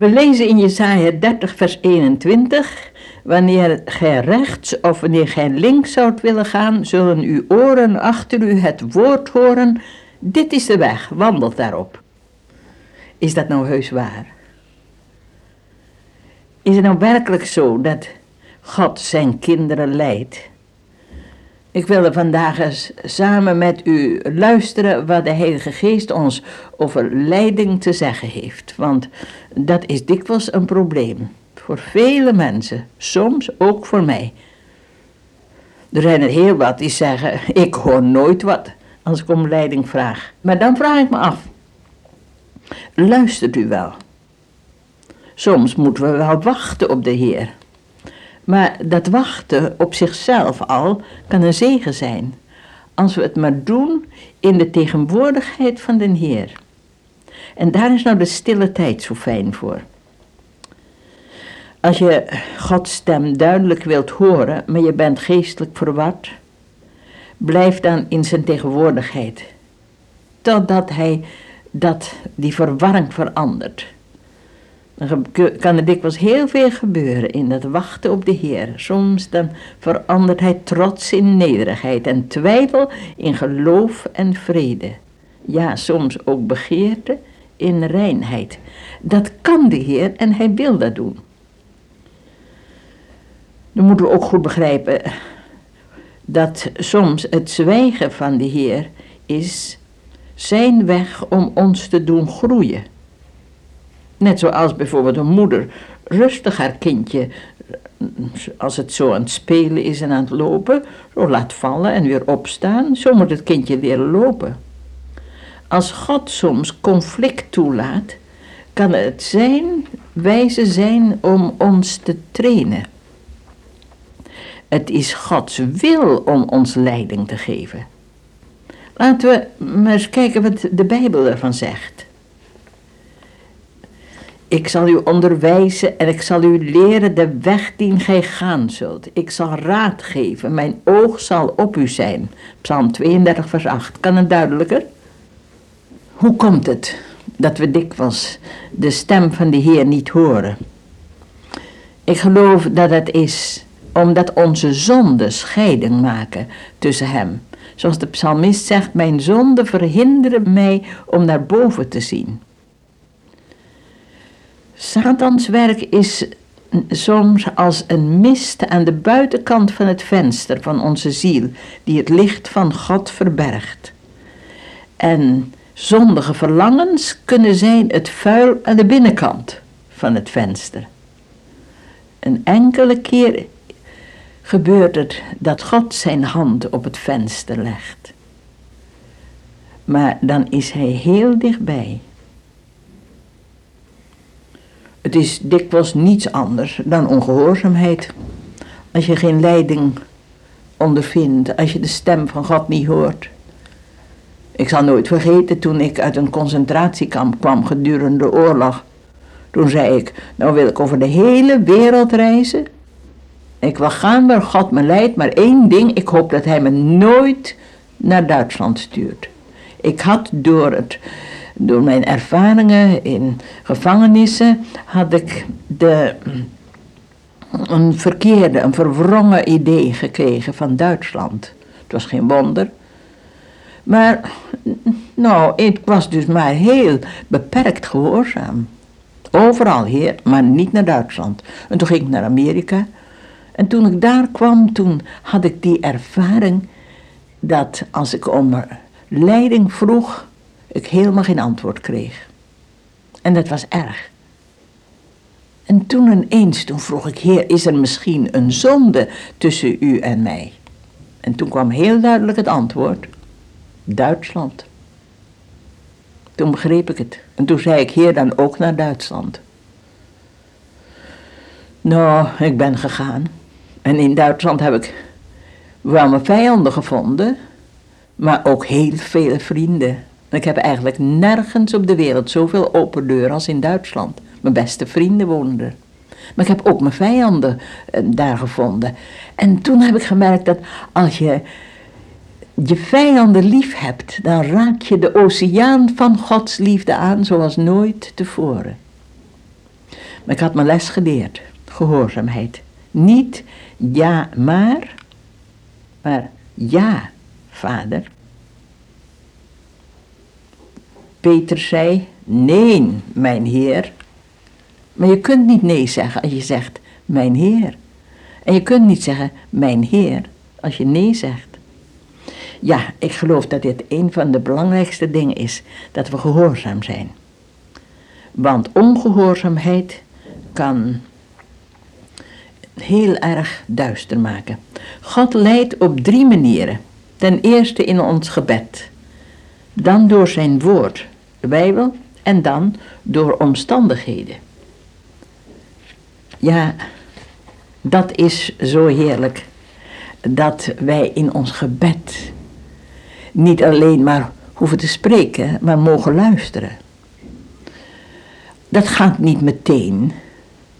We lezen in Jesaja 30 vers 21, wanneer gij rechts of wanneer gij links zoudt willen gaan, zullen uw oren achter u het woord horen, dit is de weg, wandelt daarop. Is dat nou heus waar? Is het nou werkelijk zo dat God zijn kinderen leidt? Ik wilde vandaag eens samen met u luisteren wat de Heilige Geest ons over leiding te zeggen heeft. Want dat is dikwijls een probleem. Voor vele mensen, soms ook voor mij. Er zijn er heel wat die zeggen, ik hoor nooit wat als ik om leiding vraag. Maar dan vraag ik me af, luistert u wel? Soms moeten we wel wachten op de Heer. Maar dat wachten op zichzelf al kan een zegen zijn. Als we het maar doen in de tegenwoordigheid van de Heer. En daar is nou de stille tijd zo fijn voor. Als je Gods stem duidelijk wilt horen, maar je bent geestelijk verward, blijf dan in zijn tegenwoordigheid. Totdat hij dat, die verwarring verandert. Dan kan er dikwijls heel veel gebeuren in dat wachten op de Heer. Soms dan verandert hij trots in nederigheid en twijfel in geloof en vrede. Ja, soms ook begeerte in reinheid. Dat kan de Heer en hij wil dat doen. Dan moeten we ook goed begrijpen dat soms het zwijgen van de Heer is zijn weg om ons te doen groeien. Net zoals bijvoorbeeld een moeder rustig haar kindje, als het zo aan het spelen is en aan het lopen, zo laat vallen en weer opstaan. Zo moet het kindje leren lopen. Als God soms conflict toelaat, kan het zijn wijze zijn om ons te trainen. Het is Gods wil om ons leiding te geven. Laten we maar eens kijken wat de Bijbel ervan zegt. Ik zal u onderwijzen en ik zal u leren de weg die gij gaan zult. Ik zal raad geven, mijn oog zal op u zijn. Psalm 32, vers 8. Kan het duidelijker? Hoe komt het dat we dikwijls de stem van de Heer niet horen? Ik geloof dat het is omdat onze zonden scheiding maken tussen Hem. Zoals de psalmist zegt, mijn zonden verhinderen mij om naar boven te zien. Satans werk is soms als een mist aan de buitenkant van het venster van onze ziel, die het licht van God verbergt. En zondige verlangens kunnen zijn het vuil aan de binnenkant van het venster. Een enkele keer gebeurt het dat God zijn hand op het venster legt. Maar dan is hij heel dichtbij. Het is dikwijls niets anders dan ongehoorzaamheid. Als je geen leiding ondervindt, als je de stem van God niet hoort. Ik zal nooit vergeten toen ik uit een concentratiekamp kwam gedurende de oorlog. Toen zei ik, nou wil ik over de hele wereld reizen. Ik wil gaan waar God me leidt, maar één ding, ik hoop dat hij me nooit naar Duitsland stuurt. Ik had door het door mijn ervaringen in gevangenissen had ik de, een verkeerde, een verwrongen idee gekregen van Duitsland. Het was geen wonder. Maar, nou, ik was dus maar heel beperkt gehoorzaam. Overal heer, maar niet naar Duitsland. En toen ging ik naar Amerika. En toen ik daar kwam, toen had ik die ervaring dat als ik om leiding vroeg, ik helemaal geen antwoord kreeg. En dat was erg. En toen ineens, toen vroeg ik, Heer, is er misschien een zonde tussen u en mij? En toen kwam heel duidelijk het antwoord, Duitsland. Toen begreep ik het. En toen zei ik, Heer, dan ook naar Duitsland. Nou, ik ben gegaan. En in Duitsland heb ik wel mijn vijanden gevonden, maar ook heel veel vrienden. Ik heb eigenlijk nergens op de wereld zoveel open deuren als in Duitsland. Mijn beste vrienden woonden er. Maar ik heb ook mijn vijanden eh, daar gevonden. En toen heb ik gemerkt dat als je je vijanden lief hebt, dan raak je de oceaan van Gods liefde aan zoals nooit tevoren. Maar ik had mijn les geleerd. Gehoorzaamheid. Niet ja, maar, maar ja, vader. Peter zei, nee, mijn heer. Maar je kunt niet nee zeggen als je zegt, mijn heer. En je kunt niet zeggen, mijn heer, als je nee zegt. Ja, ik geloof dat dit een van de belangrijkste dingen is, dat we gehoorzaam zijn. Want ongehoorzaamheid kan heel erg duister maken. God leidt op drie manieren. Ten eerste in ons gebed, dan door zijn woord, de Bijbel, en dan door omstandigheden. Ja, dat is zo heerlijk dat wij in ons gebed niet alleen maar hoeven te spreken, maar mogen luisteren. Dat gaat niet meteen.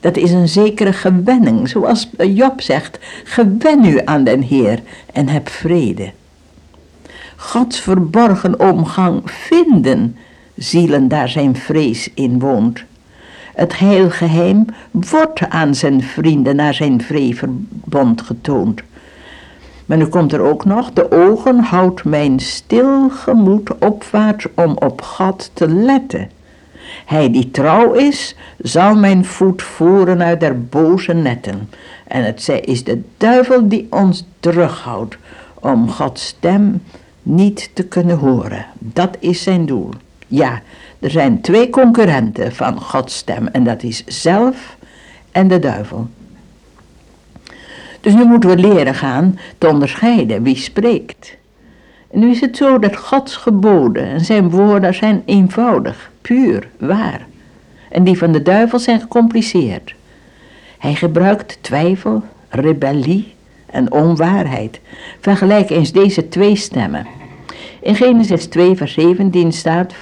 Dat is een zekere gewenning, zoals Job zegt: gewen u aan den Heer en heb vrede. Gods verborgen omgang vinden zielen daar zijn vrees in woont. Het heilgeheim wordt aan zijn vrienden naar zijn vreeverbond getoond. Maar nu komt er ook nog, de ogen houdt mijn stil gemoed opwaarts om op God te letten. Hij die trouw is, zal mijn voet voeren uit der boze netten. En het is de duivel die ons terughoudt om Gods stem niet te kunnen horen. Dat is zijn doel. Ja, er zijn twee concurrenten van Gods stem en dat is zelf en de duivel. Dus nu moeten we leren gaan te onderscheiden wie spreekt. Nu is het zo dat Gods geboden en zijn woorden zijn eenvoudig, puur, waar. En die van de duivel zijn gecompliceerd. Hij gebruikt twijfel, rebellie en onwaarheid. Vergelijk eens deze twee stemmen. In Genesis 2, vers 17 staat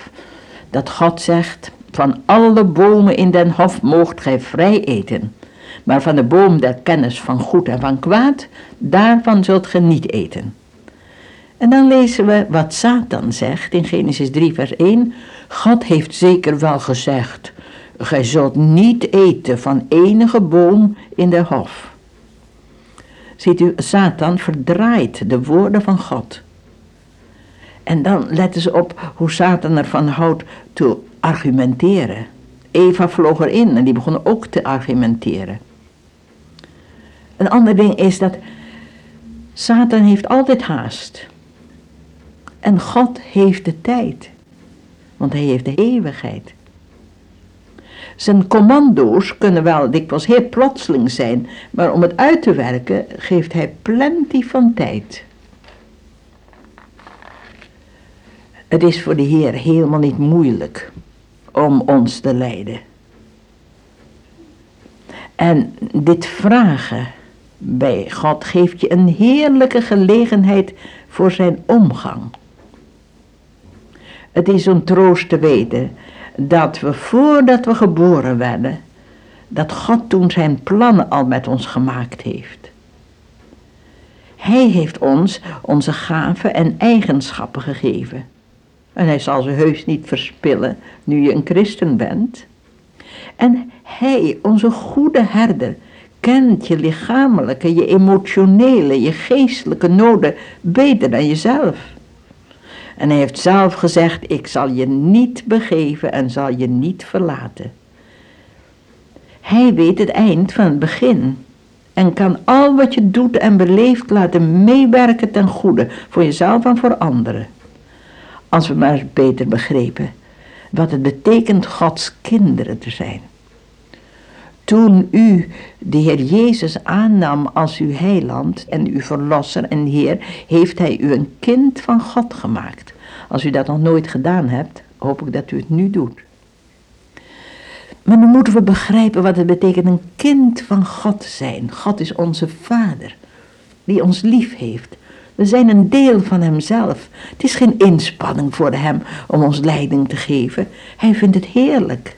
dat God zegt: Van alle bomen in den hof moogt gij vrij eten. Maar van de boom der kennis van goed en van kwaad, daarvan zult ge niet eten. En dan lezen we wat Satan zegt in Genesis 3, vers 1. God heeft zeker wel gezegd: Gij zult niet eten van enige boom in de hof. Ziet u, Satan verdraait de woorden van God. En dan letten ze op hoe Satan ervan houdt te argumenteren. Eva vloog erin en die begon ook te argumenteren. Een ander ding is dat Satan heeft altijd haast. En God heeft de tijd. Want hij heeft de eeuwigheid. Zijn commando's kunnen wel dikwijls heel plotseling zijn, maar om het uit te werken geeft hij plenty van tijd. Het is voor de Heer helemaal niet moeilijk om ons te leiden. En dit vragen bij God geeft je een heerlijke gelegenheid voor zijn omgang. Het is een troost te weten dat we voordat we geboren werden, dat God toen zijn plannen al met ons gemaakt heeft. Hij heeft ons onze gaven en eigenschappen gegeven. En hij zal ze heus niet verspillen nu je een christen bent. En hij, onze goede herder, kent je lichamelijke, je emotionele, je geestelijke noden beter dan jezelf. En hij heeft zelf gezegd, ik zal je niet begeven en zal je niet verlaten. Hij weet het eind van het begin en kan al wat je doet en beleeft laten meewerken ten goede, voor jezelf en voor anderen. Als we maar beter begrepen wat het betekent Gods kinderen te zijn. Toen u de Heer Jezus aannam als uw heiland en uw verlosser en Heer, heeft Hij u een kind van God gemaakt. Als u dat nog nooit gedaan hebt, hoop ik dat u het nu doet. Maar nu moeten we begrijpen wat het betekent een kind van God zijn. God is onze Vader, die ons lief heeft. We zijn een deel van Hemzelf. Het is geen inspanning voor Hem om ons leiding te geven. Hij vindt het heerlijk.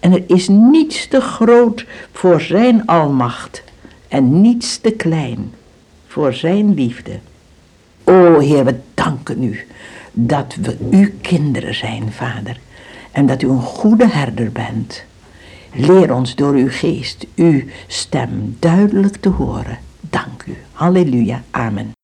En er is niets te groot voor Zijn almacht en niets te klein voor Zijn liefde. O Heer, we danken U dat we uw kinderen zijn, Vader. En dat u een goede herder bent. Leer ons door uw geest uw stem duidelijk te horen. Dank u. Halleluja. Amen.